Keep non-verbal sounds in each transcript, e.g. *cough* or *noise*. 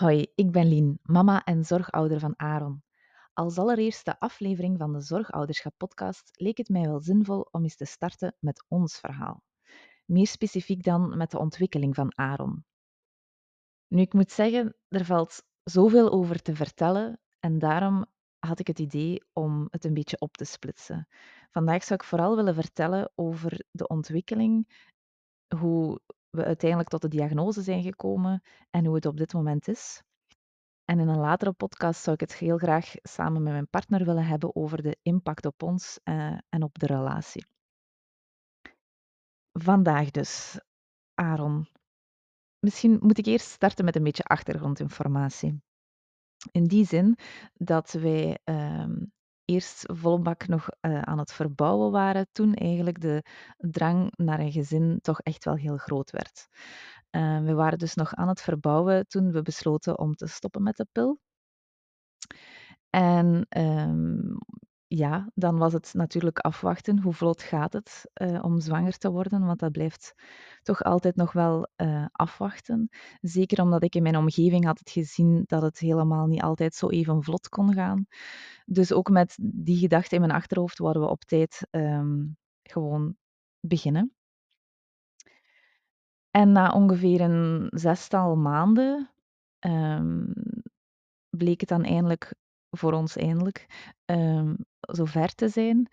Hoi, ik ben Lien, mama en zorgouder van Aaron. Als allereerste aflevering van de Zorgouderschap-podcast leek het mij wel zinvol om eens te starten met ons verhaal. Meer specifiek dan met de ontwikkeling van Aaron. Nu, ik moet zeggen, er valt zoveel over te vertellen en daarom had ik het idee om het een beetje op te splitsen. Vandaag zou ik vooral willen vertellen over de ontwikkeling, hoe we uiteindelijk tot de diagnose zijn gekomen en hoe het op dit moment is. En in een latere podcast zou ik het heel graag samen met mijn partner willen hebben over de impact op ons uh, en op de relatie. Vandaag dus, Aaron. Misschien moet ik eerst starten met een beetje achtergrondinformatie. In die zin dat wij uh, eerst volbak nog uh, aan het verbouwen waren, toen eigenlijk de drang naar een gezin toch echt wel heel groot werd. Uh, we waren dus nog aan het verbouwen toen we besloten om te stoppen met de pil. En um, ja, dan was het natuurlijk afwachten. Hoe vlot gaat het uh, om zwanger te worden? Want dat blijft toch altijd nog wel uh, afwachten. Zeker omdat ik in mijn omgeving had het gezien dat het helemaal niet altijd zo even vlot kon gaan. Dus ook met die gedachte in mijn achterhoofd waren we op tijd um, gewoon beginnen. En na ongeveer een zestal maanden um, bleek het dan eindelijk voor ons eindelijk um, zover te zijn.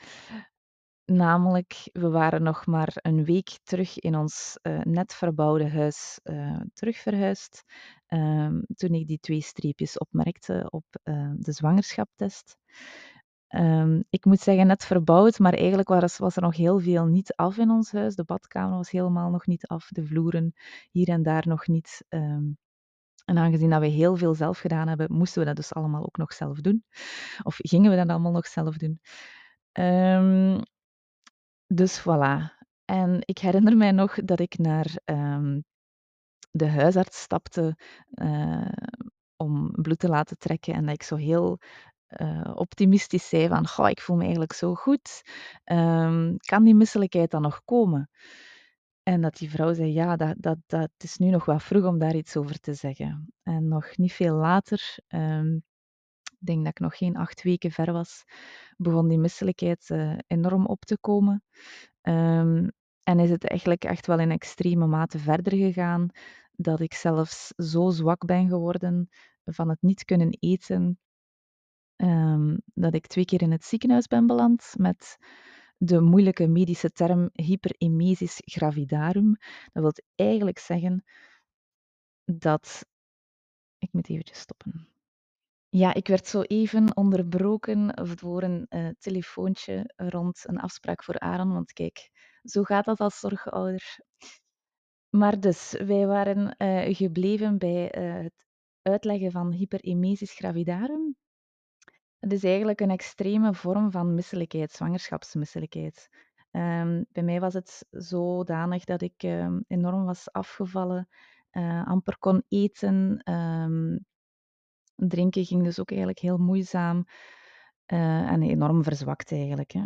Namelijk, we waren nog maar een week terug in ons uh, net verbouwde huis uh, terugverhuisd. Um, toen ik die twee streepjes opmerkte op uh, de zwangerschaptest. Um, ik moet zeggen, net verbouwd, maar eigenlijk was, er nog heel veel niet af in ons huis. De badkamer was helemaal nog niet af, de vloeren hier en daar nog niet. Um, en aangezien dat we heel veel zelf gedaan hebben, moesten we dat dus allemaal ook nog zelf doen. Of gingen we dat allemaal nog zelf doen. Um, dus voilà. En ik herinner mij nog dat ik naar um, de huisarts stapte uh, om bloed te laten trekken en dat ik zo heel uh, optimistisch zei van, Goh, ik voel me eigenlijk zo goed. Um, kan die misselijkheid dan nog komen? En dat die vrouw zei, ja, dat, dat, dat is nu nog wat vroeg om daar iets over te zeggen. En nog niet veel later, um, ik denk dat ik nog geen acht weken ver was, begon die misselijkheid uh, enorm op te komen. Um, en is het eigenlijk echt wel in extreme mate verder gegaan, dat ik zelfs zo zwak ben geworden van het niet kunnen eten, um, dat ik twee keer in het ziekenhuis ben beland met de moeilijke medische term hyperemesis gravidarum. Dat wil eigenlijk zeggen dat. Ik moet eventjes stoppen. Ja, ik werd zo even onderbroken door een uh, telefoontje rond een afspraak voor Aaron. Want kijk, zo gaat dat als zorgouder. Maar dus, wij waren uh, gebleven bij uh, het uitleggen van hyperemesis gravidarum. Het is eigenlijk een extreme vorm van misselijkheid, zwangerschapsmisselijkheid. Um, bij mij was het zodanig dat ik um, enorm was afgevallen, uh, amper kon eten. Um, drinken ging dus ook eigenlijk heel moeizaam uh, en enorm verzwakt eigenlijk. Hè.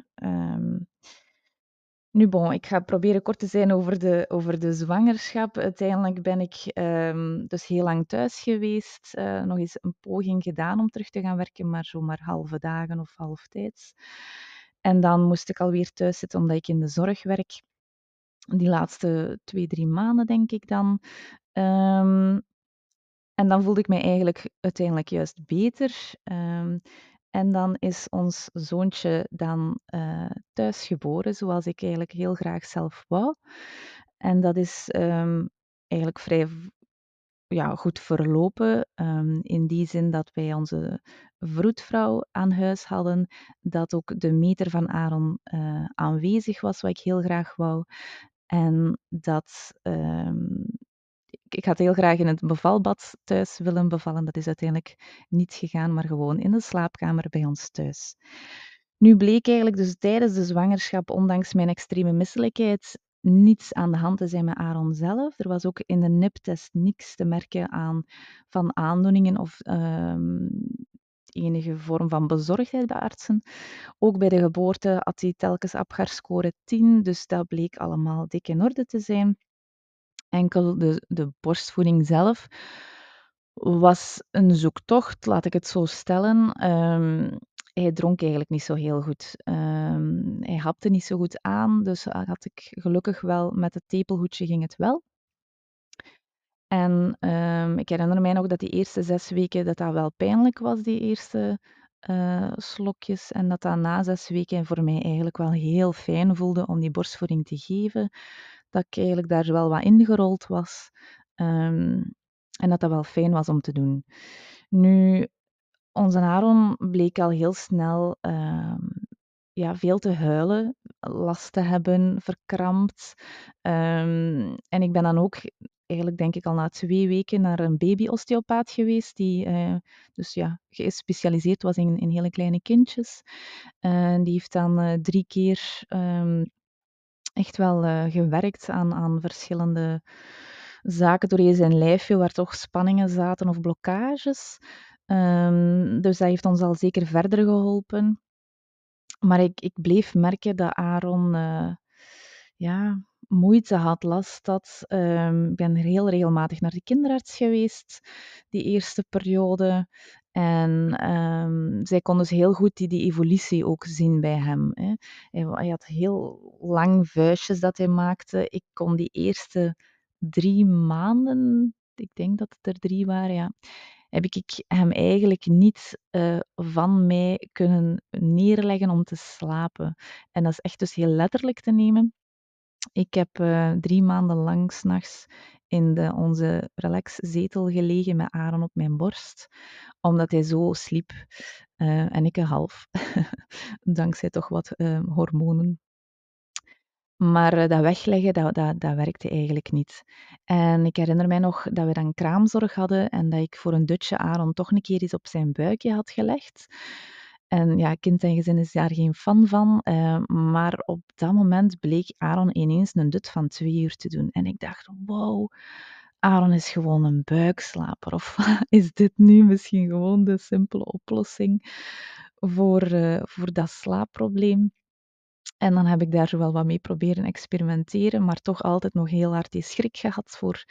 Nu ik ga proberen kort te zijn over de, over de zwangerschap. Uiteindelijk ben ik um, dus heel lang thuis geweest. Uh, nog eens een poging gedaan om terug te gaan werken, maar zomaar halve dagen of halftijds. En dan moest ik alweer thuis zitten omdat ik in de zorg werk. Die laatste twee, drie maanden denk ik dan. Um, en dan voelde ik mij eigenlijk uiteindelijk juist beter. Um, en dan is ons zoontje dan uh, thuis geboren, zoals ik eigenlijk heel graag zelf wou. En dat is um, eigenlijk vrij ja, goed verlopen. Um, in die zin dat wij onze vroedvrouw aan huis hadden, dat ook de meter van Aaron uh, aanwezig was, wat ik heel graag wou. En dat um, ik had heel graag in het bevalbad thuis willen bevallen. Dat is uiteindelijk niet gegaan, maar gewoon in de slaapkamer bij ons thuis. Nu bleek eigenlijk dus tijdens de zwangerschap, ondanks mijn extreme misselijkheid, niets aan de hand te zijn met Aaron zelf. Er was ook in de NIP-test niks te merken aan van aandoeningen of um, enige vorm van bezorgdheid bij artsen. Ook bij de geboorte had hij telkens Apgar-score 10, dus dat bleek allemaal dik in orde te zijn enkel de, de borstvoeding zelf Was een zoektocht, laat ik het zo stellen. Ehm, hij dronk eigenlijk niet zo heel goed. Ehm, hij hapte niet zo goed aan, dus had ik gelukkig wel met het tepelhoedje ging het wel. En, ehm, ik herinner mij nog dat die eerste 6 weken dat dat wel pijnlijk was, die eerste, uh, slokjes. En dat dat na 6 weken voor mij eigenlijk wel heel fijn voelde om die borstvoeding te geven. Dat ik eigenlijk daar wel wat ingerold was. Ehm, en dat dat wel fijn was om te doen. Nu, onze Aaron bleek al heel snel, ehm, ja, veel te huilen, last te hebben, verkrampt. Ehm, en ik ben dan ook eigenlijk denk ik al na twee weken naar een babyosteopaat geweest, die uh, dus ja, gespecialiseerd was in, in hele kleine kindjes. Die heeft dan uh, drie keer um, echt wel uh, gewerkt aan, aan verschillende zaken door zijn lijfje, waar toch spanningen zaten of blokkages. Um, dus dat heeft ons al zeker verder geholpen. Maar ik, ik bleef merken dat Aaron ja, moeite had, last had. Um, ik ben heel regelmatig naar de kinderarts geweest, die eerste periode. En um, zij kon dus heel goed die, die evolutie ook zien bij hem. Hè. Hij, had heel lang vuistjes dat hij maakte. Ik kon die eerste drie maanden, ik denk dat het er drie waren, ja, heb ik hem eigenlijk niet uh, van mij kunnen neerleggen om te slapen. En dat is echt dus heel letterlijk te nemen. Ik heb uh, drie maanden lang s'nachts in de, onze relaxzetel gelegen met Aaron op mijn borst, omdat hij zo sliep. Uh, en ik een half, *laughs* dankzij toch wat uh, hormonen. Maar uh, dat wegleggen, dat, dat, dat werkte eigenlijk niet. En ik herinner mij nog dat we dan kraamzorg hadden en dat ik voor een dutje Aaron toch een keer eens op zijn buikje had gelegd. En ja, kind en gezin is daar geen fan van. Uh, maar op dat moment bleek Aaron ineens een dut van twee uur te doen. En ik dacht, wow, Aaron is gewoon een buikslaper. Of *laughs* is dit nu misschien gewoon de simpele oplossing voor, uh, voor dat slaapprobleem? En dan heb ik daar wel wat mee proberen experimenteren, maar toch altijd nog heel hard die schrik gehad voor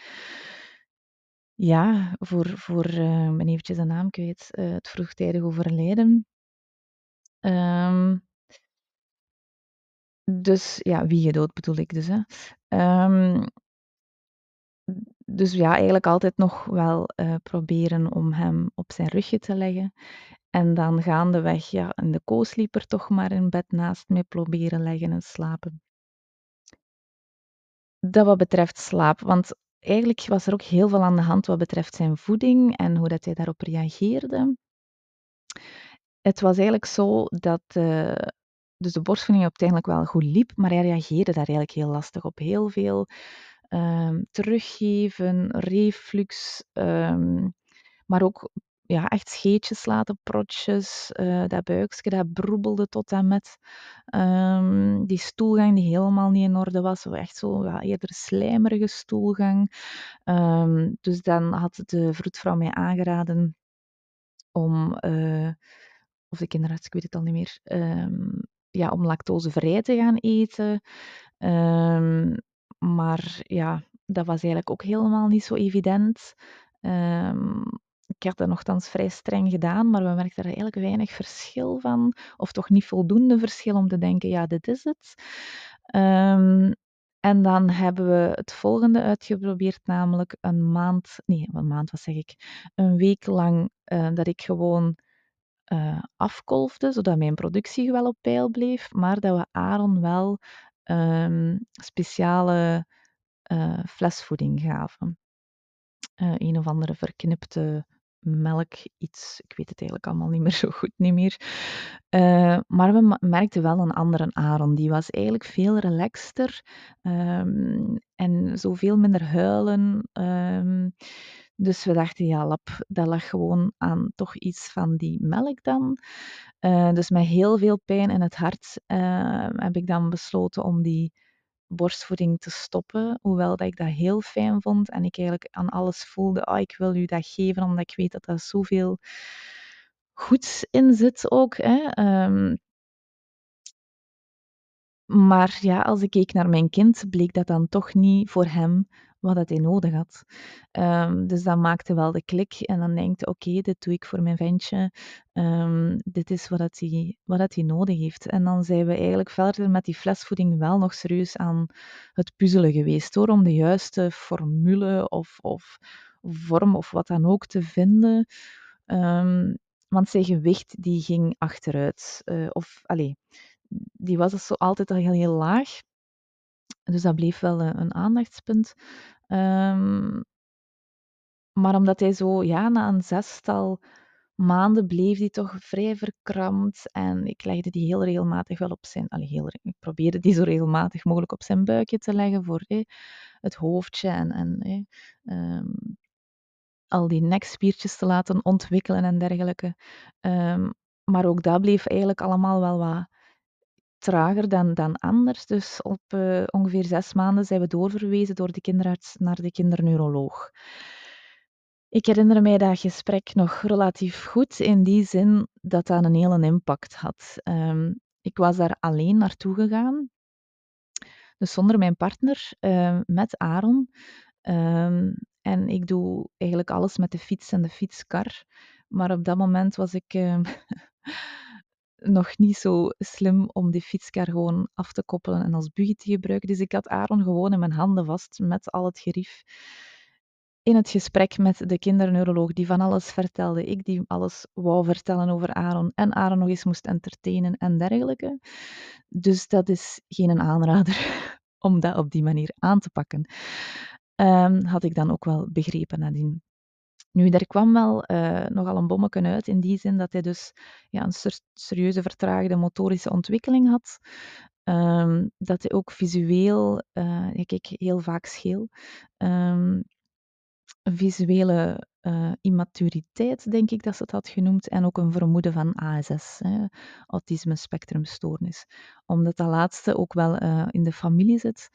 ja, voor, voor uh, ik ben eventjes de naam kwijt, uh, het vroegtijdig overlijden. Um, dus ja, wie je dood bedoel ik dus. Hè. Um, dus ja, eigenlijk altijd nog wel uh, proberen om hem op zijn rugje te leggen. En dan gaandeweg ja, in de co-sleeper toch maar in bed naast mij proberen leggen en slapen. Dat wat betreft slaap, want eigenlijk was er ook heel veel aan de hand wat betreft zijn voeding en hoe dat hij daarop reageerde. Het was eigenlijk zo dat uh, dus de borstvoeding uiteindelijk wel goed liep, maar hij reageerde daar eigenlijk heel lastig op. Heel veel um, teruggeven, reflux, um, maar ook ja, echt scheetjes laten, protjes, uh, dat buikje dat broebelde tot en met. Um, die stoelgang die helemaal niet in orde was, echt zo ja, eerder slijmerige stoelgang. dus dan had de vroedvrouw mij aangeraden om... Uh, of de kinderarts, ik weet het al niet meer, um, ja, om lactosevrij te gaan eten. Um, maar ja, dat was eigenlijk ook helemaal niet zo evident. Um, ik had dat nogthans vrij streng gedaan, maar we merkten er eigenlijk weinig verschil van, of toch niet voldoende verschil om te denken, ja, dit is het. En dan hebben we het volgende uitgeprobeerd, namelijk een maand, nee, een maand, wat zeg ik, een week lang uh, dat ik gewoon uh, afkolfde, zodat mijn productie wel op peil bleef, maar dat we Aaron wel um, speciale uh, flesvoeding gaven. Uh, een of andere verknipte melk, iets, ik weet het eigenlijk allemaal niet meer zo goed niet meer. Maar we merkten wel een andere Aaron, die was eigenlijk veel relaxter um, en zoveel minder huilen. Um, dus we dachten, ja, lap, dat lag gewoon aan toch iets van die melk dan. Uh, dus met heel veel pijn in het hart uh, heb ik dan besloten om die borstvoeding te stoppen. Hoewel dat ik dat heel fijn vond en ik eigenlijk aan alles voelde, oh, ik wil u dat geven, omdat ik weet dat er zoveel goeds in zit ook. Hè. Um, maar ja, als ik keek naar mijn kind, bleek dat dan toch niet voor hem wat dat hij nodig had. Ehm, dus dat maakte wel de klik en dan denkt oké, dit doe ik voor mijn ventje. Ehm, dit is wat, dat hij, wat dat hij nodig heeft. En dan zijn we eigenlijk verder met die flesvoeding wel nog serieus aan het puzzelen geweest hoor, om de juiste formule of, of vorm of wat dan ook te vinden. Um, want zijn gewicht die ging achteruit. Uh, of, allee, die was dus zo altijd al heel, heel laag. Dus dat bleef wel een, een aandachtspunt. Um, maar omdat hij zo, ja, na een zestal maanden bleef hij toch vrij verkrampt. En ik legde die heel regelmatig wel op zijn... Allee, heel, ik probeerde die zo regelmatig mogelijk op zijn buikje te leggen voor eh, het hoofdje en, en eh, um, al die nekspiertjes te laten ontwikkelen en dergelijke. Um, maar ook dat bleef eigenlijk allemaal wel wat trager dan, dan anders. Dus op uh, ongeveer zes maanden zijn we doorverwezen door de kinderarts naar de kinderneuroloog. Ik herinner mij dat gesprek nog relatief goed in die zin dat dat een hele impact had. Um, ik was daar alleen naartoe gegaan, dus zonder mijn partner, uh, met Aaron. Um, en ik doe eigenlijk alles met de fiets en de fietskar. Maar op dat moment was ik *laughs* nog niet zo slim om die fietskar gewoon af te koppelen en als buggy te gebruiken. Dus ik had Aaron gewoon in mijn handen vast met al het gerief. In het gesprek met de kinderneuroloog die van alles vertelde, ik die alles wou vertellen over Aaron en Aaron nog eens moest entertainen en dergelijke. Dus dat is geen aanrader *laughs* om dat op die manier aan te pakken. Um, had ik dan ook wel begrepen nadien. Nu, daar kwam wel uh, nogal een bommetje uit, in die zin dat hij dus ja, een serieuze vertraagde motorische ontwikkeling had. Um, dat hij ook visueel, uh, ik keek heel vaak scheel, um, visuele uh, immaturiteit, denk ik dat ze het had genoemd, en ook een vermoeden van ASS, hè, autisme spectrumstoornis. Omdat dat laatste ook wel in de familie zit,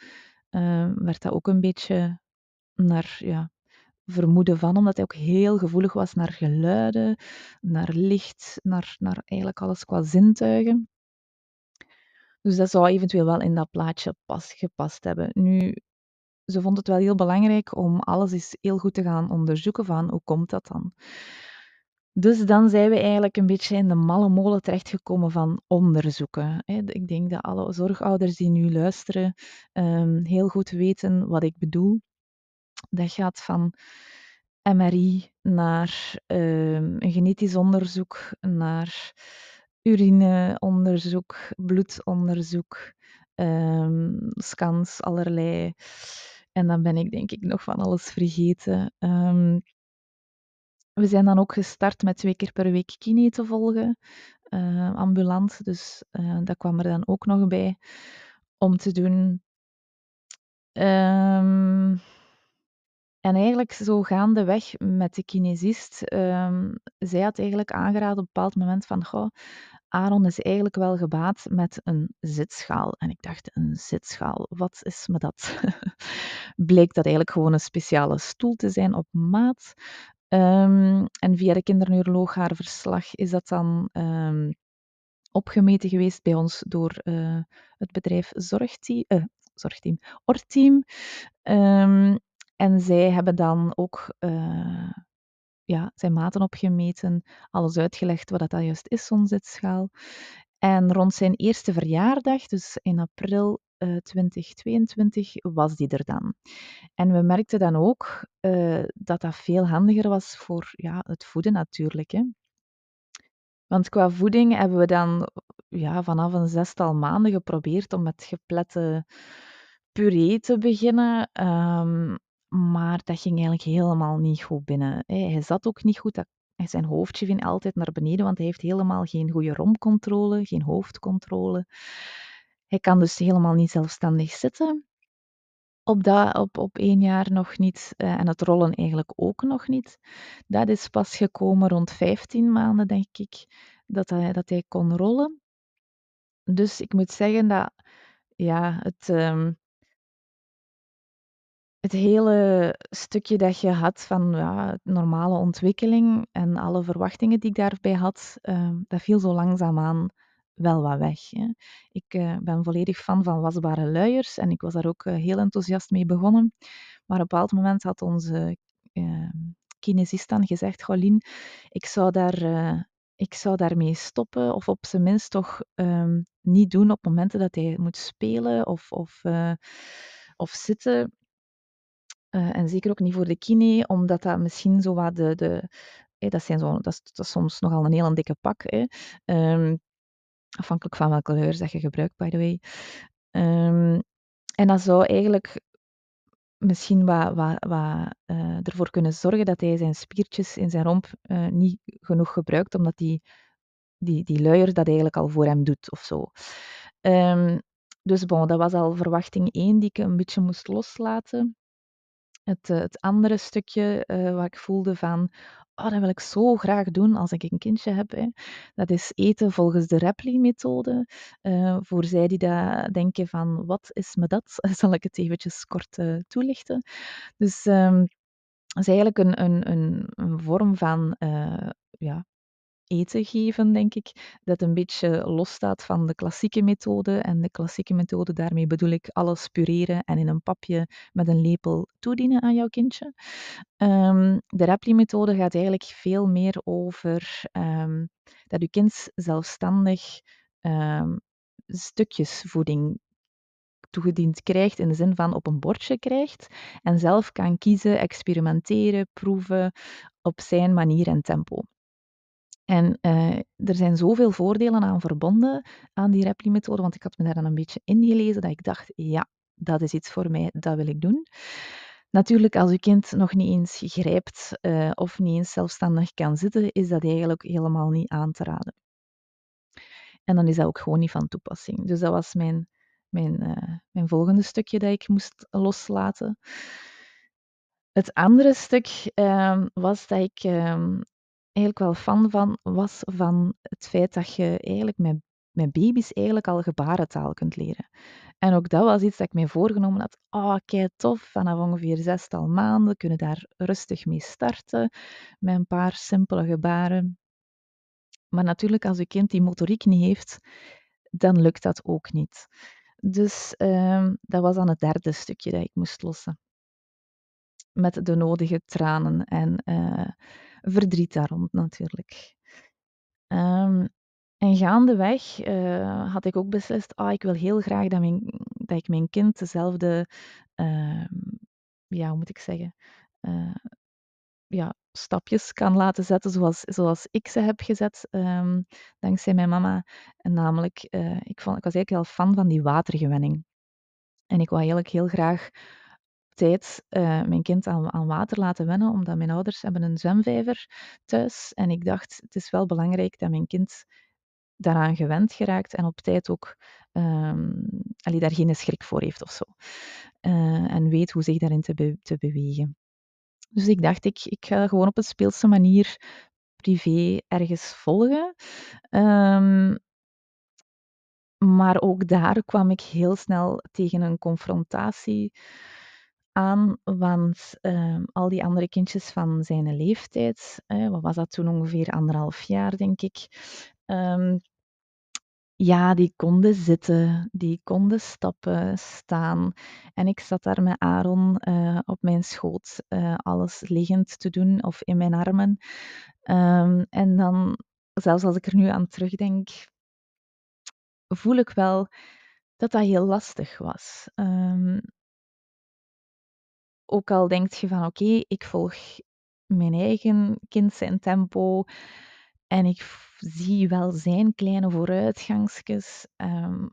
werd dat ook een beetje naar ja, vermoeden van, omdat hij ook heel gevoelig was naar geluiden, naar licht, naar, naar eigenlijk alles qua zintuigen. Dus dat zou eventueel wel in dat plaatje pas, gepast hebben. Nu, ze vond het wel heel belangrijk om alles eens heel goed te gaan onderzoeken van hoe komt dat dan. Dus dan zijn we eigenlijk een beetje in de malle molen terechtgekomen van onderzoeken. Ik denk dat alle zorgouders die nu luisteren ehm, heel goed weten wat ik bedoel. Dat gaat van MRI naar um, een genetisch onderzoek, naar urineonderzoek, bloedonderzoek, um, scans, allerlei. En dan ben ik denk ik nog van alles vergeten. Um, we zijn dan ook gestart met twee keer per week kine te volgen, ambulant. Dus uh, dat kwam er dan ook nog bij om te doen. Um, en eigenlijk zo gaandeweg met de kinesist, um, zij had eigenlijk aangeraden op een bepaald moment van, goh, Aaron is eigenlijk wel gebaat met een zitschaal. En ik dacht, een zitschaal, wat is me dat? *laughs* Bleek dat eigenlijk gewoon een speciale stoel te zijn op maat. Um, en via de kinderneuroloog haar verslag is dat dan um, opgemeten geweest bij ons door uh, het bedrijf Zorgteam, uh, Zorgteam Orteam. Um, en zij hebben dan ook uh, ja, zijn maten opgemeten, alles uitgelegd wat dat juist is, zo'n zitschaal. En rond zijn eerste verjaardag, dus in april uh, 2022, was die er dan. En we merkten dan ook uh, dat dat veel handiger was voor ja, het voeden natuurlijk. Hè. Want qua voeding hebben we dan ja, vanaf een zestal maanden geprobeerd om met geplette puree te beginnen. Um, maar dat ging eigenlijk helemaal niet goed binnen. Hij zat ook niet goed. Zijn hoofdje ging altijd naar beneden, want hij heeft helemaal geen goede romcontrole, geen hoofdcontrole. Hij kan dus helemaal niet zelfstandig zitten. Op, dat, op, op één jaar nog niet. Eh, en het rollen eigenlijk ook nog niet. Dat is pas gekomen rond 15 maanden, denk ik, dat hij, dat hij kon rollen. Dus ik moet zeggen dat ja, het, ehm, het hele stukje dat je had van ja, normale ontwikkeling en alle verwachtingen die ik daarbij had, uh, dat viel zo langzaamaan wel wat weg. Hè. Ik uh, ben volledig fan van wasbare luiers en ik was daar ook uh, heel enthousiast mee begonnen. Maar op een bepaald moment had onze uh, kinesist dan gezegd, Golien, ik zou daar ik zou daarmee stoppen of op zijn minst toch um, niet doen op momenten dat hij moet spelen of, of, of zitten. Uh, en zeker ook niet voor de kine, omdat dat misschien zo wat de. de hey, dat, zijn zo, dat, is, dat soms nogal een heel dikke pak. Um, afhankelijk van welke kleur dat je gebruikt, by the way. Um, en dat zou eigenlijk misschien wat, wat, wat uh, ervoor kunnen zorgen dat hij zijn spiertjes in zijn romp niet genoeg gebruikt, omdat die, die, die luier dat eigenlijk al voor hem doet of zo. Um, dus bon, dat was al verwachting één die ik een beetje moest loslaten. Het, uh, het andere stukje wat ik voelde van, oh, dat wil ik zo graag doen als ik een kindje heb. Hè. Dat is eten volgens de Repli-methode. Uh, voor zij die daar denken van, wat is me dat? *laughs* Zal ik het eventjes kort uh, toelichten. Dus dat is eigenlijk een, een, een, een vorm van ja, eten geven, denk ik, dat een beetje losstaat van de klassieke methode. En de klassieke methode, daarmee bedoel ik alles pureren en in een papje met een lepel toedienen aan jouw kindje. Um, de Repli-methode gaat eigenlijk veel meer over um, dat je kind zelfstandig um, stukjes voeding toegediend krijgt, in de zin van op een bordje krijgt en zelf kan kiezen, experimenteren, proeven op zijn manier en tempo. En uh, er zijn zoveel voordelen aan verbonden aan die Repli-methode, want ik had me daar dan een beetje ingelezen dat ik dacht, ja, dat is iets voor mij, dat wil ik doen. Natuurlijk, als uw kind nog niet eens grijpt uh, of niet eens zelfstandig kan zitten, is dat eigenlijk helemaal niet aan te raden. En dan is dat ook gewoon niet van toepassing. Dus dat was mijn, mijn, uh, mijn volgende stukje dat ik moest loslaten. Het andere stuk um, was dat ik um, eigenlijk wel fan van was van het feit dat je eigenlijk met, met baby's eigenlijk al gebarentaal kunt leren. En ook dat was iets dat ik mij voorgenomen had. Oh, kei tof, vanaf ongeveer zestal maanden kunnen daar rustig mee starten met een paar simpele gebaren. Maar natuurlijk, als je kind die motoriek niet heeft, dan lukt dat ook niet. Dus um, dat was dan het derde stukje dat ik moest lossen. Met de nodige tranen en uh, verdriet daar rond natuurlijk. Um, en gaandeweg uh, had ik ook beslist, ah, ik wil heel graag dat, mijn, dat ik mijn kind dezelfde, uh, ja, hoe moet ik zeggen, uh, ja, stapjes kan laten zetten zoals, zoals ik ze heb gezet, um, dankzij mijn mama. En namelijk, eh, ik, vond, ik was eigenlijk heel fan van die watergewenning. En ik wou eigenlijk heel graag tijd uh, mijn kind aan, aan, water laten wennen, omdat mijn ouders hebben een zwemvijver thuis. En ik dacht, het is wel belangrijk dat mijn kind daaraan gewend geraakt en op tijd ook um, allee, daar geen schrik voor heeft of zo. Uh, en weet hoe zich daarin te, te bewegen. Dus ik dacht, ik, ik ga gewoon op een speelse manier privé ergens volgen. Um, maar ook daar kwam ik heel snel tegen een confrontatie aan, want uh, al die andere kindjes van zijn leeftijd, wat was dat toen ongeveer anderhalf jaar, denk ik, um, ja, die konden zitten, die konden stappen, staan. En ik zat daar met Aaron uh, op mijn schoot, uh, alles liggend te doen of in mijn armen. Um, en dan, zelfs als ik er nu aan terugdenk, voel ik wel dat dat heel lastig was. Um, ook al denk je van oké, ik volg mijn eigen kind zijn tempo en ik zie wel zijn kleine vooruitgangsjes. Um,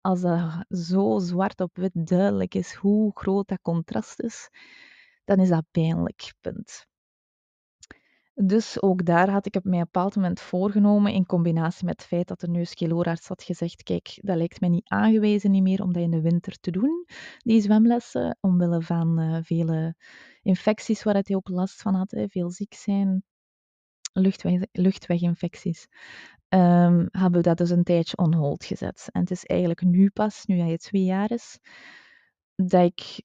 als dat zo zwart op wit duidelijk is hoe groot dat contrast is, dan is dat pijnlijk, punt. Dus ook daar had ik op mij een bepaald moment voorgenomen, in combinatie met het feit dat de neuskeelooarts had gezegd, kijk, dat lijkt mij niet aangewezen niet meer om dat in de winter te doen, die zwemlessen, omwille van uh, vele infecties waar hij ook last van had, hè, veel ziek zijn, luchtweg, luchtweginfecties, um, hebben we dat dus een tijdje on hold gezet. En het is eigenlijk nu pas, nu hij twee jaar is, dat ik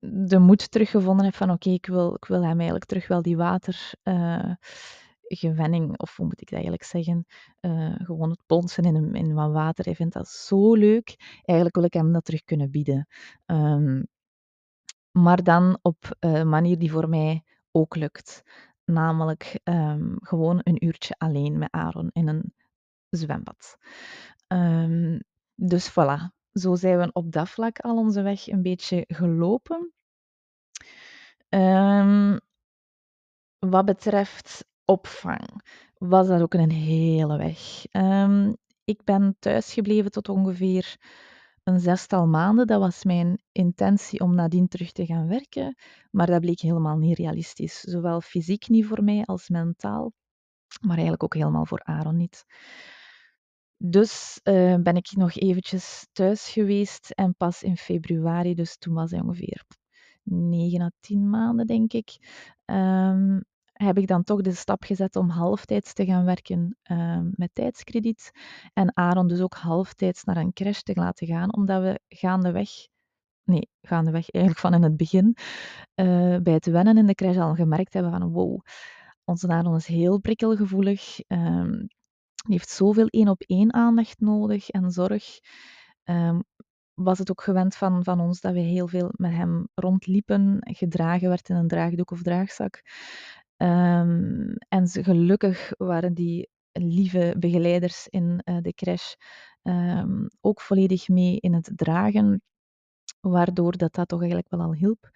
de moed teruggevonden heb van oké, ik, wil, ik wil hem eigenlijk terug wel die water, of hoe moet ik dat eigenlijk zeggen? Uh, gewoon het ponsen in, een, in wat water. Hij vindt dat zo leuk. Eigenlijk wil ik hem dat terug kunnen bieden. Um, maar dan op een manier die voor mij ook lukt. Namelijk um, gewoon een uurtje alleen met Aaron in een zwembad. Um, dus voilà, zo zijn we op dat vlak al onze weg een beetje gelopen. Um, wat betreft opvang was dat ook een hele weg. Um, ik ben thuisgebleven tot ongeveer een zestal maanden. Dat was mijn intentie om nadien terug te gaan werken, maar dat bleek helemaal niet realistisch. Zowel fysiek niet voor mij als mentaal, maar eigenlijk ook helemaal voor Aaron niet. Dus uh, ben ik nog eventjes thuis geweest en pas in februari, dus toen was hij ongeveer 9 à 10 maanden, denk ik, um, heb ik dan toch de stap gezet om halftijds te gaan werken uh, met tijdskrediet. En Aaron dus ook halftijds naar een crash te laten gaan, omdat we gaandeweg, nee, gaandeweg eigenlijk van in het begin, uh, bij het wennen in de crash al gemerkt hebben van wow, onze Aaron is heel prikkelgevoelig. Um, die heeft zoveel één-op-één aandacht nodig en zorg. Um, was het ook gewend van, van ons dat we heel veel met hem rondliepen, gedragen werd in een draagdoek of draagzak. Um, en ze, gelukkig waren die lieve begeleiders in uh, de crash um, ook volledig mee in het dragen, waardoor dat, dat toch eigenlijk wel al hielp.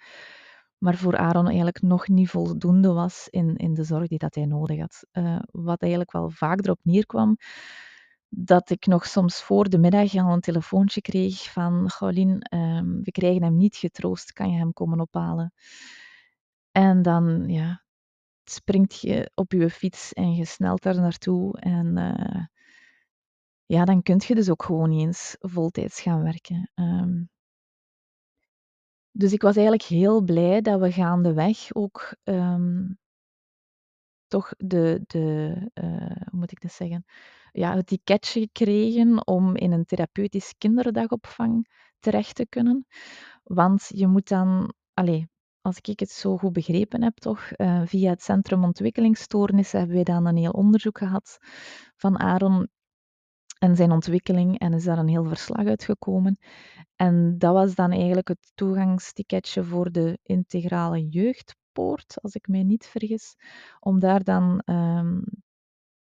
Maar voor Aaron eigenlijk nog niet voldoende was in, in de zorg die dat hij nodig had. Uh, wat eigenlijk wel vaak erop neerkwam, dat ik nog soms voor de middag al een telefoontje kreeg van Gaulien, um, we krijgen hem niet getroost, kan je hem komen ophalen? En dan, ja, springt je op je fiets en je snelt daar naartoe. En uh, ja, dan kun je dus ook gewoon niet eens voltijds gaan werken. Um, dus ik was eigenlijk heel blij dat we gaandeweg ook um, toch de, de uh, hoe moet ik dat zeggen, ja, het ticketje kregen om in een therapeutisch kinderdagopvang terecht te kunnen. Want je moet dan, allez, als ik het zo goed begrepen heb, toch, uh, via het Centrum Ontwikkelingsstoornissen hebben wij dan een heel onderzoek gehad van Aaron en zijn ontwikkeling en is daar een heel verslag uitgekomen. En dat was dan eigenlijk het toegangsticketje voor de integrale jeugdpoort, als ik mij niet vergis, om daar dan um,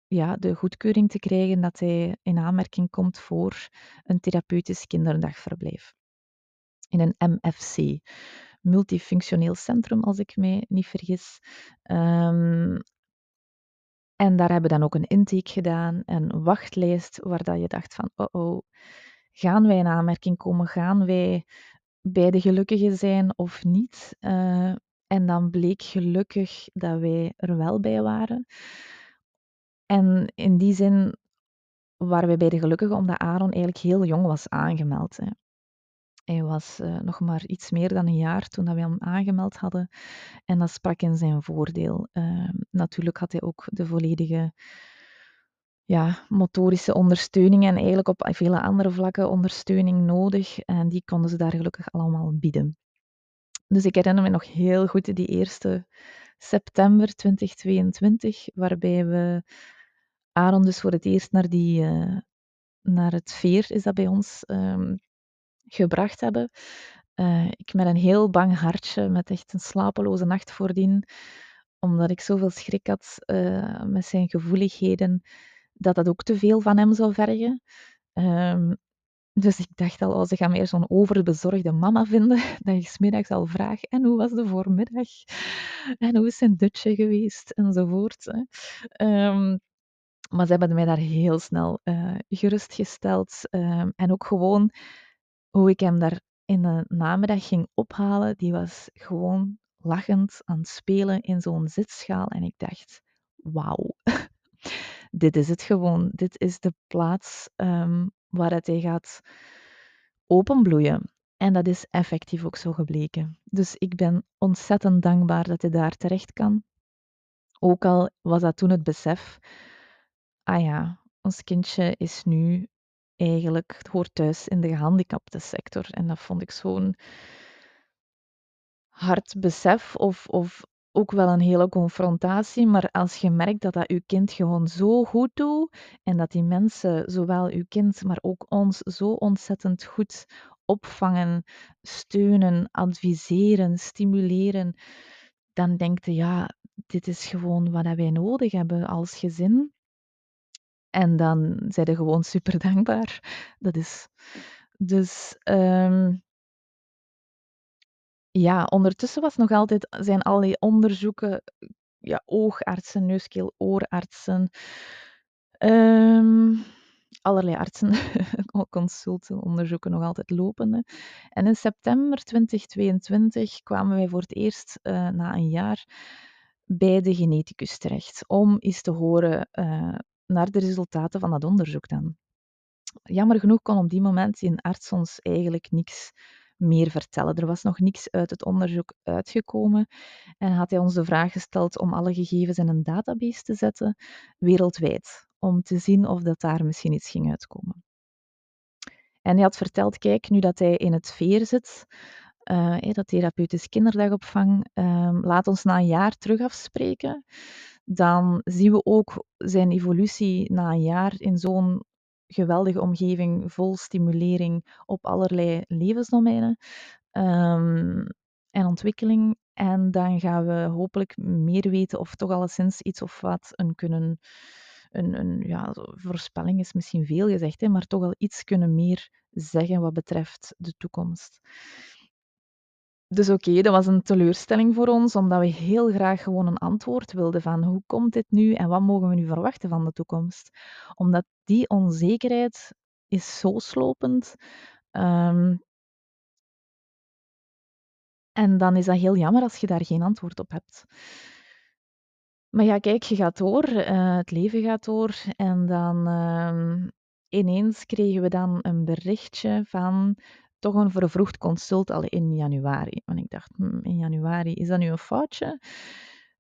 ja, de goedkeuring te krijgen dat hij in aanmerking komt voor een therapeutisch kinderdagverblijf. In een MFC, multifunctioneel centrum, als ik mij niet vergis. Um, en daar hebben we dan ook een intake gedaan, een wachtlijst, waar dat je dacht van, oh oh, gaan wij in aanmerking komen? Gaan wij bij de gelukkigen zijn of niet? Uh, en dan bleek gelukkig dat wij er wel bij waren. En in die zin waren wij bij de gelukkigen omdat Aaron eigenlijk heel jong was aangemeld. Hè. Hij was uh, nog maar iets meer dan een jaar toen dat we hem aangemeld hadden. En dat sprak in zijn voordeel. Uh, natuurlijk had hij ook de volledige ja, motorische ondersteuning en eigenlijk op vele andere vlakken ondersteuning nodig. En die konden ze daar gelukkig allemaal bieden. Dus ik herinner me nog heel goed die eerste september 2022, waarbij we Aaron dus voor het eerst naar, die, uh, naar het veer, is dat bij ons, um, gebracht hebben. Uh, ik met een heel bang hartje, met echt een slapeloze nacht voordien, omdat ik zoveel schrik had uh, met zijn gevoeligheden, dat dat ook te veel van hem zou vergen. Um, dus ik dacht al, oh, ze gaan meer zo'n overbezorgde mama vinden, *laughs* dat je smiddags al vraagt, en hoe was de voormiddag? En hoe is zijn dutje geweest? Enzovoort. Hè. Um, maar ze hebben mij daar heel snel uh, gerustgesteld. Um, en ook gewoon hoe ik hem daar in de namiddag ging ophalen, die was gewoon lachend aan het spelen in zo'n zitschaal. En ik dacht, wauw, *laughs* dit is het gewoon. Dit is de plaats um, waar het hij gaat openbloeien. En dat is effectief ook zo gebleken. Dus ik ben ontzettend dankbaar dat hij daar terecht kan. Ook al was dat toen het besef, ah ja, ons kindje is nu eigenlijk, hoort thuis in de gehandicapte sector. En dat vond ik zo'n hard besef of, of ook wel een hele confrontatie, maar als je merkt dat dat uw kind gewoon zo goed doet en dat die mensen, zowel uw kind, maar ook ons, zo ontzettend goed opvangen, steunen, adviseren, stimuleren, dan denk je, ja, dit is gewoon wat wij nodig hebben als gezin. En dan zijn je gewoon super dankbaar. Dat is dus ehm, ja, ondertussen was nog altijd, zijn al die onderzoeken, ja, oogartsen, neuskeel, oorartsen, um, allerlei artsen, *laughs* consulten, onderzoeken nog altijd lopende. En in september 2022 kwamen wij voor het eerst uh, na een jaar bij de geneticus terecht, om eens te horen uh, naar de resultaten van dat onderzoek dan. Jammer genoeg kon op die moment die arts ons eigenlijk niks meer vertellen. Er was nog niks uit het onderzoek uitgekomen en had hij ons de vraag gesteld om alle gegevens in een database te zetten, wereldwijd, om te zien of dat daar misschien iets ging uitkomen. En hij had verteld, kijk, nu dat hij in het veer zit, uh, dat therapeutisch kinderdagopvang, uh, laat ons na een jaar terug afspreken. Dan zien we ook zijn evolutie na een jaar in zo'n geweldige omgeving vol stimulering op allerlei levensdomeinen um, en ontwikkeling. En dan gaan we hopelijk meer weten of toch alleszins iets of wat een kunnen. Een, een ja, voorspelling is misschien veel gezegd, hè, maar toch al iets kunnen meer zeggen wat betreft de toekomst. Dus oké, dat was een teleurstelling voor ons, omdat we heel graag gewoon een antwoord wilden van hoe komt dit nu en wat mogen we nu verwachten van de toekomst. Omdat die onzekerheid is zo slopend. Um, en dan is dat heel jammer als je daar geen antwoord op hebt. Maar ja, kijk, je gaat door, uh, het leven gaat door. En dan uh, ineens kregen we dan een berichtje van toch een vervroegd consult al in januari. En ik dacht, hm, in januari, is dat nu een foutje?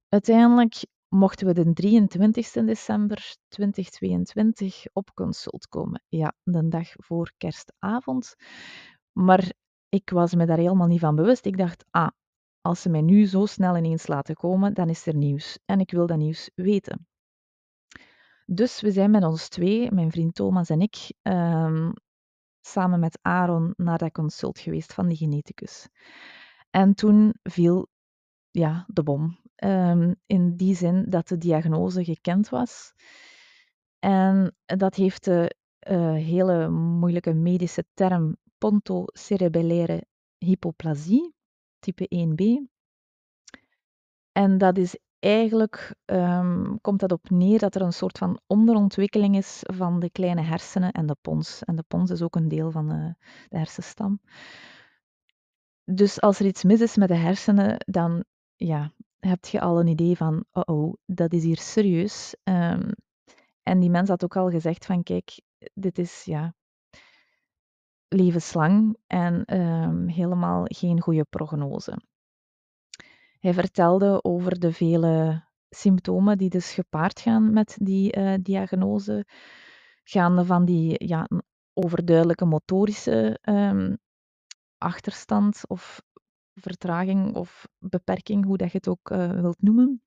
Uiteindelijk mochten we de 23 december 2022 op consult komen. Ja, de dag voor kerstavond. Maar ik was me daar helemaal niet van bewust. Ik dacht, ah, als ze mij nu zo snel ineens laten komen, dan is er nieuws. En ik wil dat nieuws weten. Dus we zijn met ons twee, mijn vriend Thomas en ik, um, samen met Aaron naar dat consult geweest van die geneticus. En toen viel ja, de bom. Um, in die zin dat de diagnose gekend was. En dat heeft de uh, hele moeilijke medische term pontocerebellaire hypoplasie, type 1b. En dat is eigenlijk um, komt dat op neer dat er een soort van onderontwikkeling is van de kleine hersenen en de pons. En de pons is ook een deel van de, de hersenstam. Dus als er iets mis is met de hersenen, dan ja, heb je al een idee van, oh oh, dat is hier serieus. Um, en die mens had ook al gezegd van, kijk, dit is ja, levenslang en um, helemaal geen goede prognose. Hij vertelde over de vele symptomen die dus gepaard gaan met die uh, diagnose, gaande van die ja, overduidelijke motorische um, achterstand of vertraging of beperking, hoe dat je het ook uh, wilt noemen,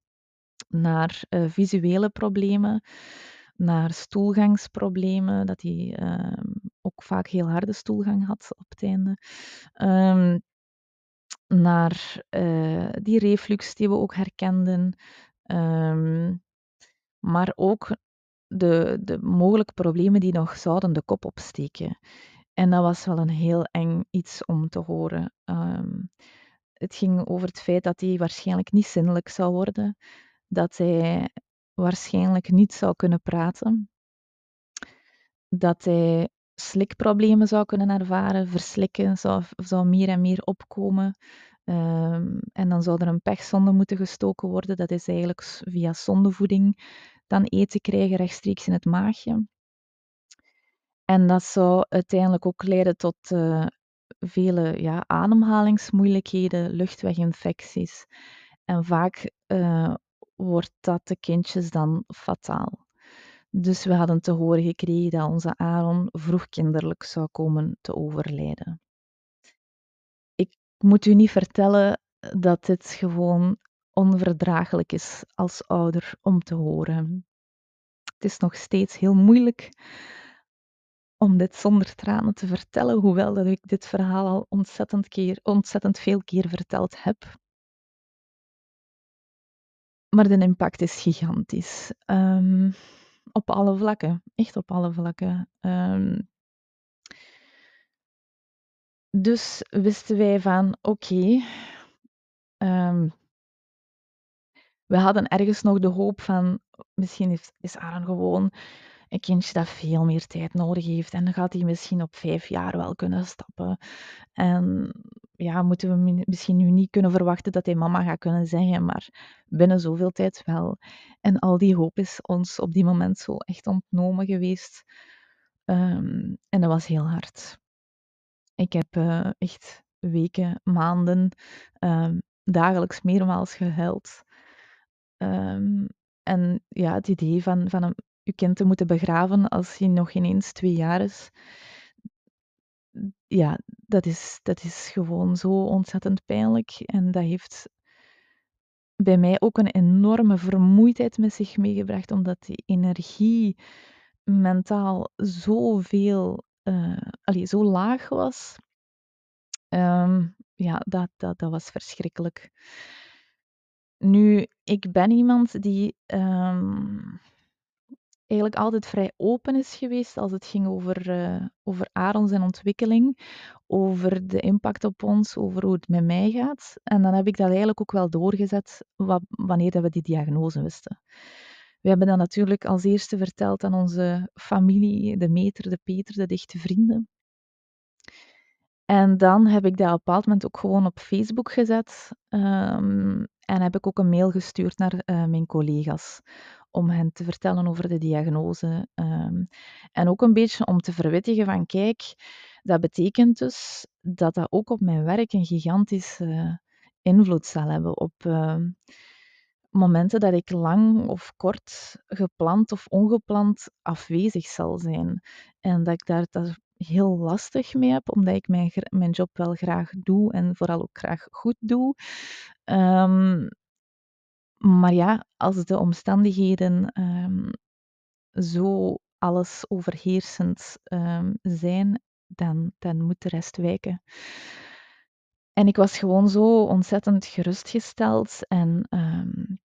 naar uh, visuele problemen, naar stoelgangsproblemen, dat hij uh, ook vaak heel harde stoelgang had op het einde. Um, naar uh, die reflux die we ook herkenden, um, maar ook de, de mogelijke problemen die nog zouden de kop opsteken. En dat was wel een heel eng iets om te horen. Um, het ging over het feit dat hij waarschijnlijk niet zinnelijk zou worden, dat hij waarschijnlijk niet zou kunnen praten, dat hij slikproblemen zou kunnen ervaren, verslikken zou, zou meer en meer opkomen. Um, en dan zou er een pechzonde moeten gestoken worden. Dat is eigenlijk via zondevoeding dan eten krijgen rechtstreeks in het maagje. En dat zou uiteindelijk ook leiden tot uh, vele ja, ademhalingsmoeilijkheden, luchtweginfecties. En vaak uh, wordt dat de kindjes dan fataal. Dus we hadden te horen gekregen dat onze Aaron vroegkinderlijk zou komen te overlijden. Ik moet u niet vertellen dat dit gewoon onverdraaglijk is als ouder om te horen. Het is nog steeds heel moeilijk om dit zonder tranen te vertellen, hoewel dat ik dit verhaal al ontzettend, keer, ontzettend veel keer verteld heb. Maar de impact is gigantisch. Um, op alle vlakken, echt op alle vlakken. Um, dus wisten wij van, oké, um, we hadden ergens nog de hoop van, misschien is, is Aaron gewoon een kindje dat veel meer tijd nodig heeft. En dan gaat hij misschien op vijf jaar wel kunnen stappen. En ja, moeten we misschien nu niet kunnen verwachten dat hij mama gaat kunnen zeggen, maar binnen zoveel tijd wel. En al die hoop is ons op die moment zo echt ontnomen geweest. Um, en dat was heel hard. Ik heb uh, echt weken, maanden, um, dagelijks meermaals gehuild. Um, en ja, het idee van, van een, je kind te moeten begraven als hij nog ineens twee jaar is, ja, dat is, dat is gewoon zo ontzettend pijnlijk. En dat heeft bij mij ook een enorme vermoeidheid met zich meegebracht, omdat die energie mentaal zoveel, uh, allee, zo laag was. Um, ja, dat, dat, dat was verschrikkelijk. Nu, ik ben iemand die um, eigenlijk altijd vrij open is geweest als het ging over, uh, over Aaron zijn ontwikkeling, over de impact op ons, over hoe het met mij gaat. En dan heb ik dat eigenlijk ook wel doorgezet wat, wanneer dat we die diagnose wisten. We hebben dat natuurlijk als eerste verteld aan onze familie, de meter, de Peter, de dichte vrienden. En dan heb ik dat op een bepaald moment ook gewoon op Facebook gezet. Um, en heb ik ook een mail gestuurd naar uh, mijn collega's om hen te vertellen over de diagnose. Um, en ook een beetje om te verwittigen van kijk, dat betekent dus dat dat ook op mijn werk een gigantische invloed zal hebben op uh, momenten dat ik lang of kort gepland of ongepland afwezig zal zijn. En dat ik daar, daar heel lastig mee heb, omdat ik mijn, mijn job wel graag doe en vooral ook graag goed doe. Um, maar ja, als de omstandigheden um, zo alles overheersend um, zijn, dan, dan moet de rest wijken. En ik was gewoon zo ontzettend gerustgesteld en um,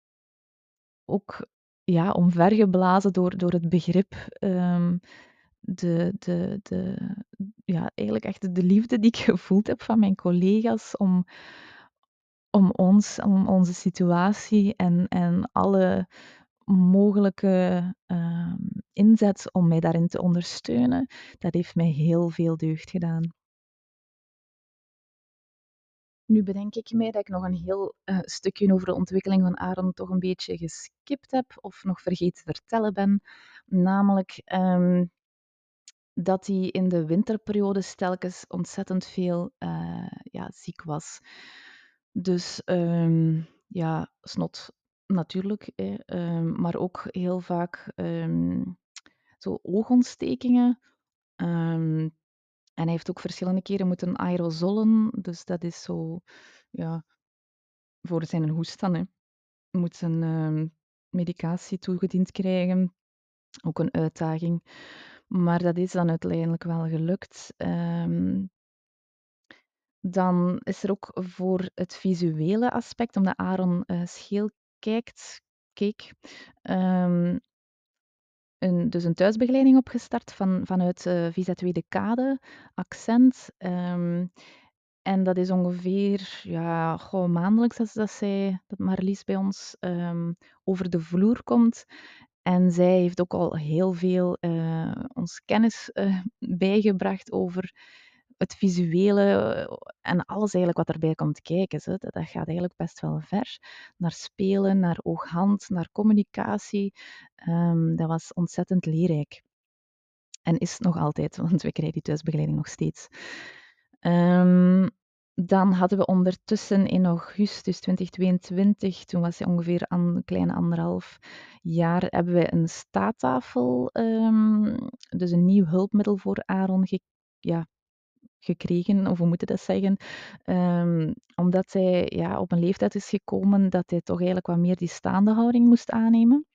ook ja, omvergeblazen door, door het begrip de, de, de, ja, eigenlijk echt de liefde die ik gevoeld heb van mijn collega's om, om ons, om onze situatie en, en alle mogelijke uh, inzet om mij daarin te ondersteunen, dat heeft mij heel veel deugd gedaan. Nu bedenk ik mij dat ik nog een heel uh, stukje over de ontwikkeling van Aaron toch een beetje geskipt heb of nog vergeten te vertellen ben. Namelijk um, dat hij in de winterperiode telkens ontzettend veel uh, ja, ziek was. Dus um, ja, snot natuurlijk, hè, um, maar ook heel vaak um, zo oogontstekingen. en hij heeft ook verschillende keren moeten aerosolen, dus dat is zo, ja, voor zijn hoest dan, hè. Moet zijn medicatie toegediend krijgen, ook een uitdaging. Maar dat is dan uiteindelijk wel gelukt. Um, dan is er ook voor het visuele aspect, omdat Aaron uh, scheel kijkt, keek, um, een, dus een thuisbegeleiding opgestart van, vanuit uh, Visa Tweede Kade, accent. Um, en dat is ongeveer ja, gewoon maandelijks dat, dat, zij, dat Marlies bij ons um, over de vloer komt. En zij heeft ook al heel veel uh, ons kennis bijgebracht over het visuele eh, en alles eigenlijk wat erbij komt kijken. Zo. Dat, gaat eigenlijk best wel ver. Naar spelen, naar oog-hand, naar communicatie. Um, dat was ontzettend leerrijk. En is nog altijd, *laughs* want we krijgen die thuisbegeleiding nog steeds. Um, dan hadden we ondertussen in augustus 2022, toen was hij ongeveer een kleine anderhalf jaar, hebben wij een staattafel, um, dus een nieuw hulpmiddel voor Aaron, ja, gekregen, of hoe moet je dat zeggen? Ehm, omdat hij ja, op een leeftijd is gekomen dat hij toch eigenlijk wat meer die staande houding moest aannemen.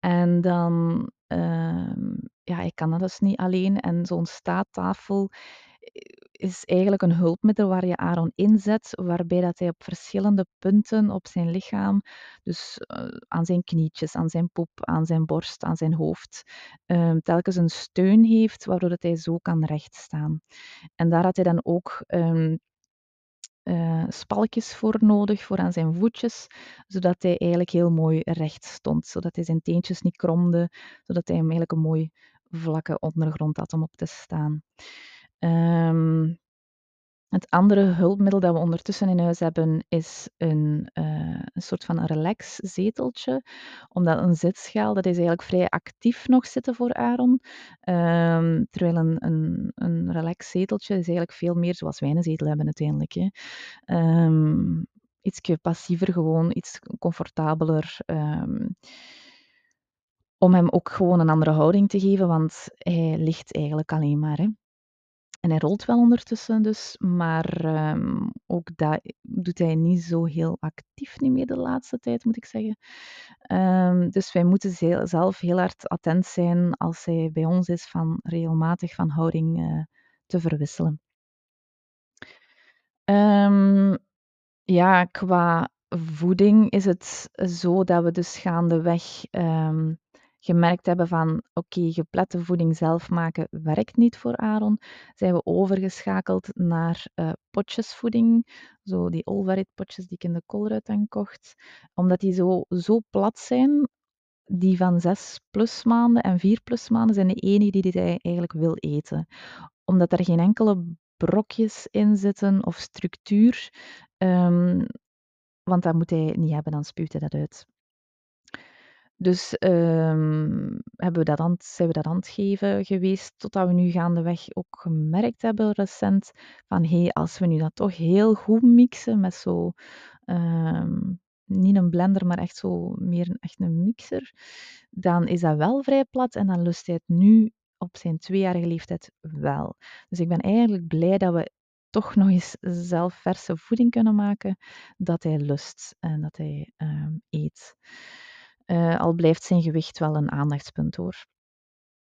En dan, ehm, ja, ik kan dat dus niet alleen. En zo'n staattafel is eigenlijk een hulpmiddel waar je Aaron inzet, waarbij dat hij op verschillende punten op zijn lichaam, dus uh, aan zijn knietjes, aan zijn poep, aan zijn borst, aan zijn hoofd, um, telkens een steun heeft, waardoor dat hij zo kan rechtstaan. En daar had hij dan ook um, uh, spalkjes voor nodig, voor aan zijn voetjes, zodat hij eigenlijk heel mooi recht stond, zodat hij zijn teentjes niet kromde, zodat hij hem eigenlijk een mooi vlakke ondergrond had om op te staan. Um, het andere hulpmiddel dat we ondertussen in huis hebben is een, uh, een soort van een relax-zeteltje. Omdat een zitschaal, dat is eigenlijk vrij actief nog zitten voor Aaron. Um, terwijl een, een, een is eigenlijk veel meer zoals wij een zetel hebben uiteindelijk. Hè. Um, iets passiever gewoon, iets comfortabeler. Om hem ook gewoon een andere houding te geven, want hij ligt eigenlijk alleen maar. Hè. En hij rolt wel ondertussen dus, maar um, ook dat doet hij niet zo heel actief niet meer de laatste tijd, moet ik zeggen. Um, dus wij moeten zelf heel hard attent zijn als hij bij ons is van regelmatig van houding uh, te verwisselen. Um, ja, qua voeding is het zo dat we dus gaandeweg um, gemerkt hebben van oké, okay, geplette voeding zelf maken werkt niet voor Aaron, zijn we overgeschakeld naar uh, potjesvoeding, zo die Olvarit potjes die ik in de Colruyt dan kocht, omdat die zo, zo plat zijn, die van 6 plus maanden en 4 plus maanden zijn de enige die hij eigenlijk wil eten. Omdat er geen enkele brokjes in zitten of structuur, um, want dat moet hij niet hebben, dan spuwt hij dat uit. Dus um, hebben we dat aan, zijn we dat aan het geven geweest, totdat we nu gaandeweg ook gemerkt hebben recent van hé, hey, als we nu dat toch heel goed mixen met zo, um, niet een blender, maar echt zo meer echt een mixer, dan is dat wel vrij plat en dan lust hij het nu op zijn tweejarige leeftijd wel. Dus ik ben eigenlijk blij dat we toch nog eens zelf verse voeding kunnen maken, dat hij lust en dat hij um, eet. Uh, al blijft zijn gewicht wel een aandachtspunt hoor.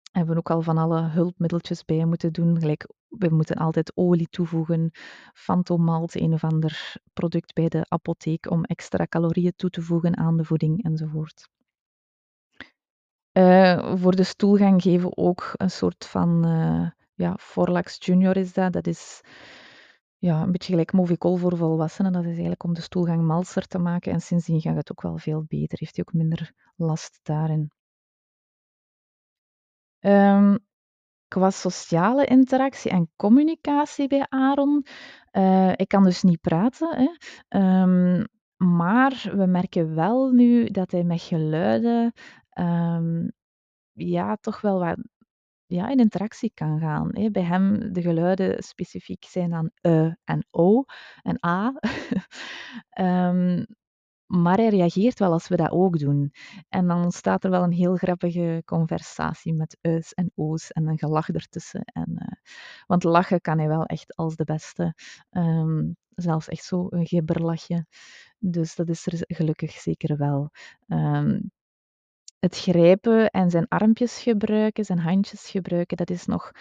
We hebben ook al van alle hulpmiddeltjes bij moeten doen. Gelijk, we moeten altijd olie toevoegen, fantomalt, een of ander product bij de apotheek om extra calorieën toe te voegen aan de voeding enzovoort. Uh, voor de stoelgang geven we ook een soort van uh, ja, Forlax Junior is dat. Dat is ja, een beetje gelijk Movicol voor volwassenen. Dat is eigenlijk om de stoelgang malser te maken. En sindsdien gaat het ook wel veel beter. Heeft hij ook minder last daarin. Um, qua sociale interactie en communicatie bij Aaron. Uh, ik kan dus niet praten. Hè. Um, maar we merken wel nu dat hij met geluiden um, ja, toch wel wat ja, in interactie kan gaan. Hè. Bij hem de geluiden specifiek zijn dan e en o en a. um, *laughs* maar hij reageert wel als we dat ook doen. En dan ontstaat er wel een heel grappige conversatie met u's en o's en een gelach ertussen. En, uh, want lachen kan hij wel echt als de beste. Um, zelfs echt zo een gibberlachje. Dus dat is er gelukkig zeker wel. Um, het grijpen en zijn armpjes gebruiken, zijn handjes gebruiken, dat is nog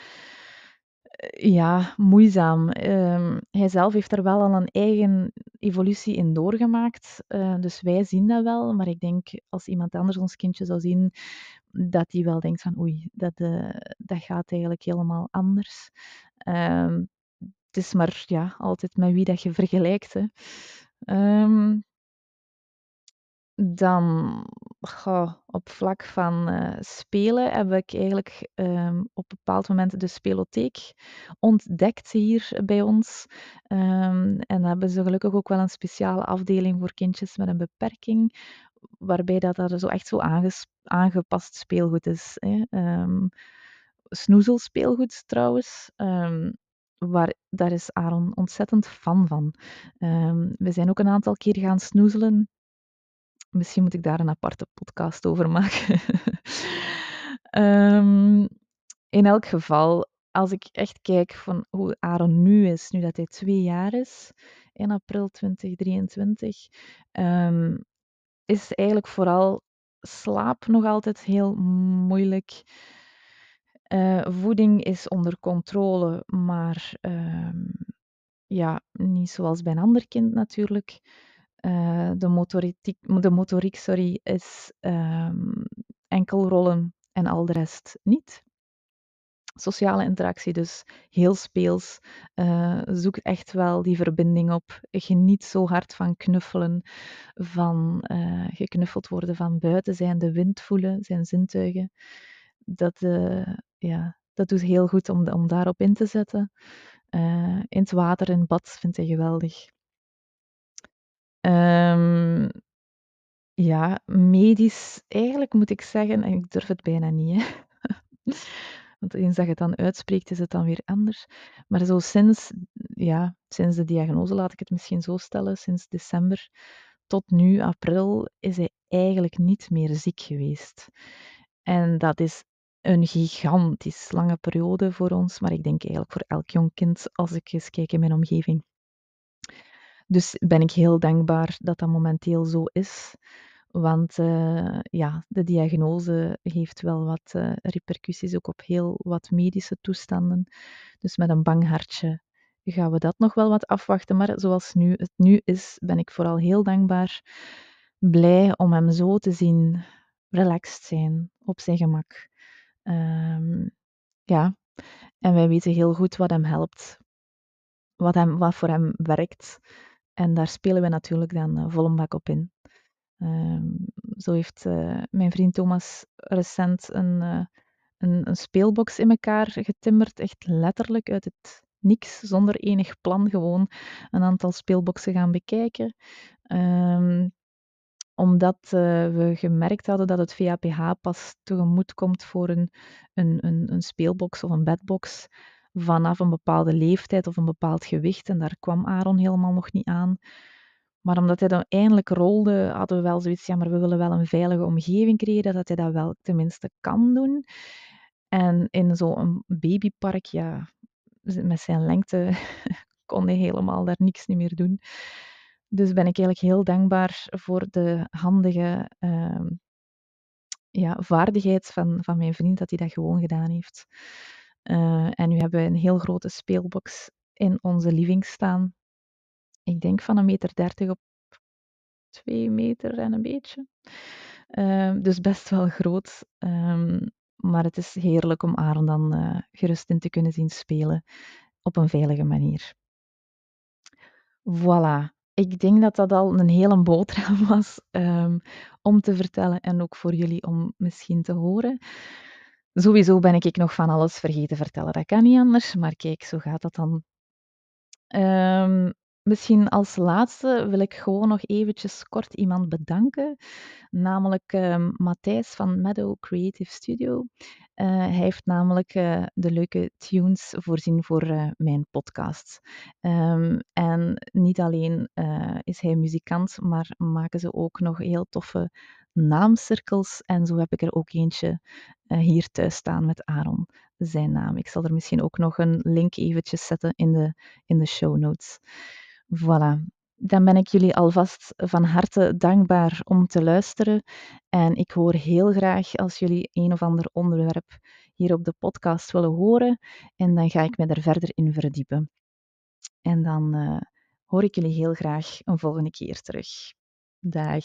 eh, ja, moeizaam. Um, hij zelf heeft er wel al een eigen evolutie in doorgemaakt. Uh, dus wij zien dat wel. Maar ik denk als iemand anders ons kindje zou zien, dat hij wel denkt van oei, dat, uh, dat gaat eigenlijk helemaal anders. Um, het is maar ja, altijd met wie dat je vergelijkt. Hè. Um, dan op vlak van uh, spelen heb ik eigenlijk um, op bepaald moment de spelotheek ontdekt hier bij ons. Um, en dan hebben ze gelukkig ook wel een speciale afdeling voor kindjes met een beperking, waarbij dat er zo echt zo aangepast speelgoed is. Hè. Um, snoezelspeelgoed trouwens. Waar, daar is Aaron ontzettend fan van. we zijn ook een aantal keer gaan snoezelen Misschien moet ik daar een aparte podcast over maken. um, *laughs* in elk geval, als ik echt kijk van hoe Aaron nu is, nu dat hij twee jaar is, in april 2023, um, is eigenlijk vooral slaap nog altijd heel moeilijk. Uh, voeding is onder controle, maar um, ja, niet zoals bij een ander kind natuurlijk. Uh, de, motoriek, de motoriek sorry, is um, enkel rollen en al de rest niet. Sociale interactie dus heel speels. Uh, zoek echt wel die verbinding op. Geniet zo hard van knuffelen, van uh, geknuffeld worden, van buiten zijn, de wind voelen, zijn zintuigen. Dat, ja, dat doet heel goed om, om daarop in te zetten. in het water, in bad, vindt hij geweldig. Um, ja, medisch, eigenlijk moet ik zeggen, en ik durf het bijna niet, hè. *laughs* Want eens dat je het dan uitspreekt, is het dan weer anders. Maar zo sinds, ja, sinds de diagnose, laat ik het misschien zo stellen, sinds december tot nu, april, is hij eigenlijk niet meer ziek geweest. En dat is een gigantisch lange periode voor ons, maar ik denk eigenlijk voor elk jong kind, als ik eens kijk in mijn omgeving. Dus ben ik heel dankbaar dat dat momenteel zo is. Want uh, ja, de diagnose heeft wel wat uh, repercussies ook op heel wat medische toestanden. Dus met een bang hartje gaan we dat nog wel wat afwachten. Maar zoals nu, het nu is, ben ik vooral heel dankbaar. Blij om hem zo te zien, relaxed zijn, op zijn gemak. Um, ja, en wij weten heel goed wat hem helpt, wat, hem, wat voor hem werkt. En daar spelen we natuurlijk dan uh, op in. Um, zo heeft uh, mijn vriend Thomas recent een, uh, een, een, speelbox in elkaar getimmerd, echt letterlijk uit het niks, zonder enig plan, gewoon een aantal speelboxen gaan bekijken. Um, omdat we gemerkt hadden dat het VAPH pas tegemoet komt voor een, een, een, een speelbox of een bedbox vanaf een bepaalde leeftijd of een bepaald gewicht. En daar kwam Aaron helemaal nog niet aan. Maar omdat hij dan eindelijk rolde, hadden we wel zoiets, ja, maar we willen wel een veilige omgeving creëren, dat hij dat wel tenminste kan doen. En in zo'n babypark, ja, met zijn lengte *laughs* kon hij helemaal daar niks niet meer doen. Dus ben ik eigenlijk heel dankbaar voor de handige uh, ja, vaardigheid van, van mijn vriend, dat hij dat gewoon gedaan heeft. Uh, en nu hebben we een heel grote speelbox in onze living staan. Ik denk van een meter dertig op twee meter en een beetje. Uh, dus best wel groot. Um, maar het is heerlijk om Aaron dan uh, gerust in te kunnen zien spelen op een veilige manier. Voilà. Ik denk dat dat al een hele boterham *laughs* was um, om te vertellen en ook voor jullie om misschien te horen. Sowieso ben ik nog van alles vergeten vertellen. Dat kan niet anders, maar kijk, zo gaat dat dan. Um, Misschien als laatste wil ik gewoon nog eventjes kort iemand bedanken, namelijk uh, Matthijs van Meadow Creative Studio. Uh, hij heeft namelijk uh, de leuke tunes voorzien voor uh, mijn podcast. Um, en niet alleen is hij muzikant, maar maken ze ook nog heel toffe naamcirkels. En zo heb ik er ook eentje hier thuis staan met Aaron, zijn naam. Ik zal er misschien ook nog een link eventjes zetten in de, in de show notes. Voilà. Dan ben ik jullie alvast van harte dankbaar om te luisteren. En ik hoor heel graag als jullie een of ander onderwerp hier op de podcast willen horen. En dan ga ik me er verder in verdiepen. En dan uh, hoor ik jullie heel graag een volgende keer terug. Dag.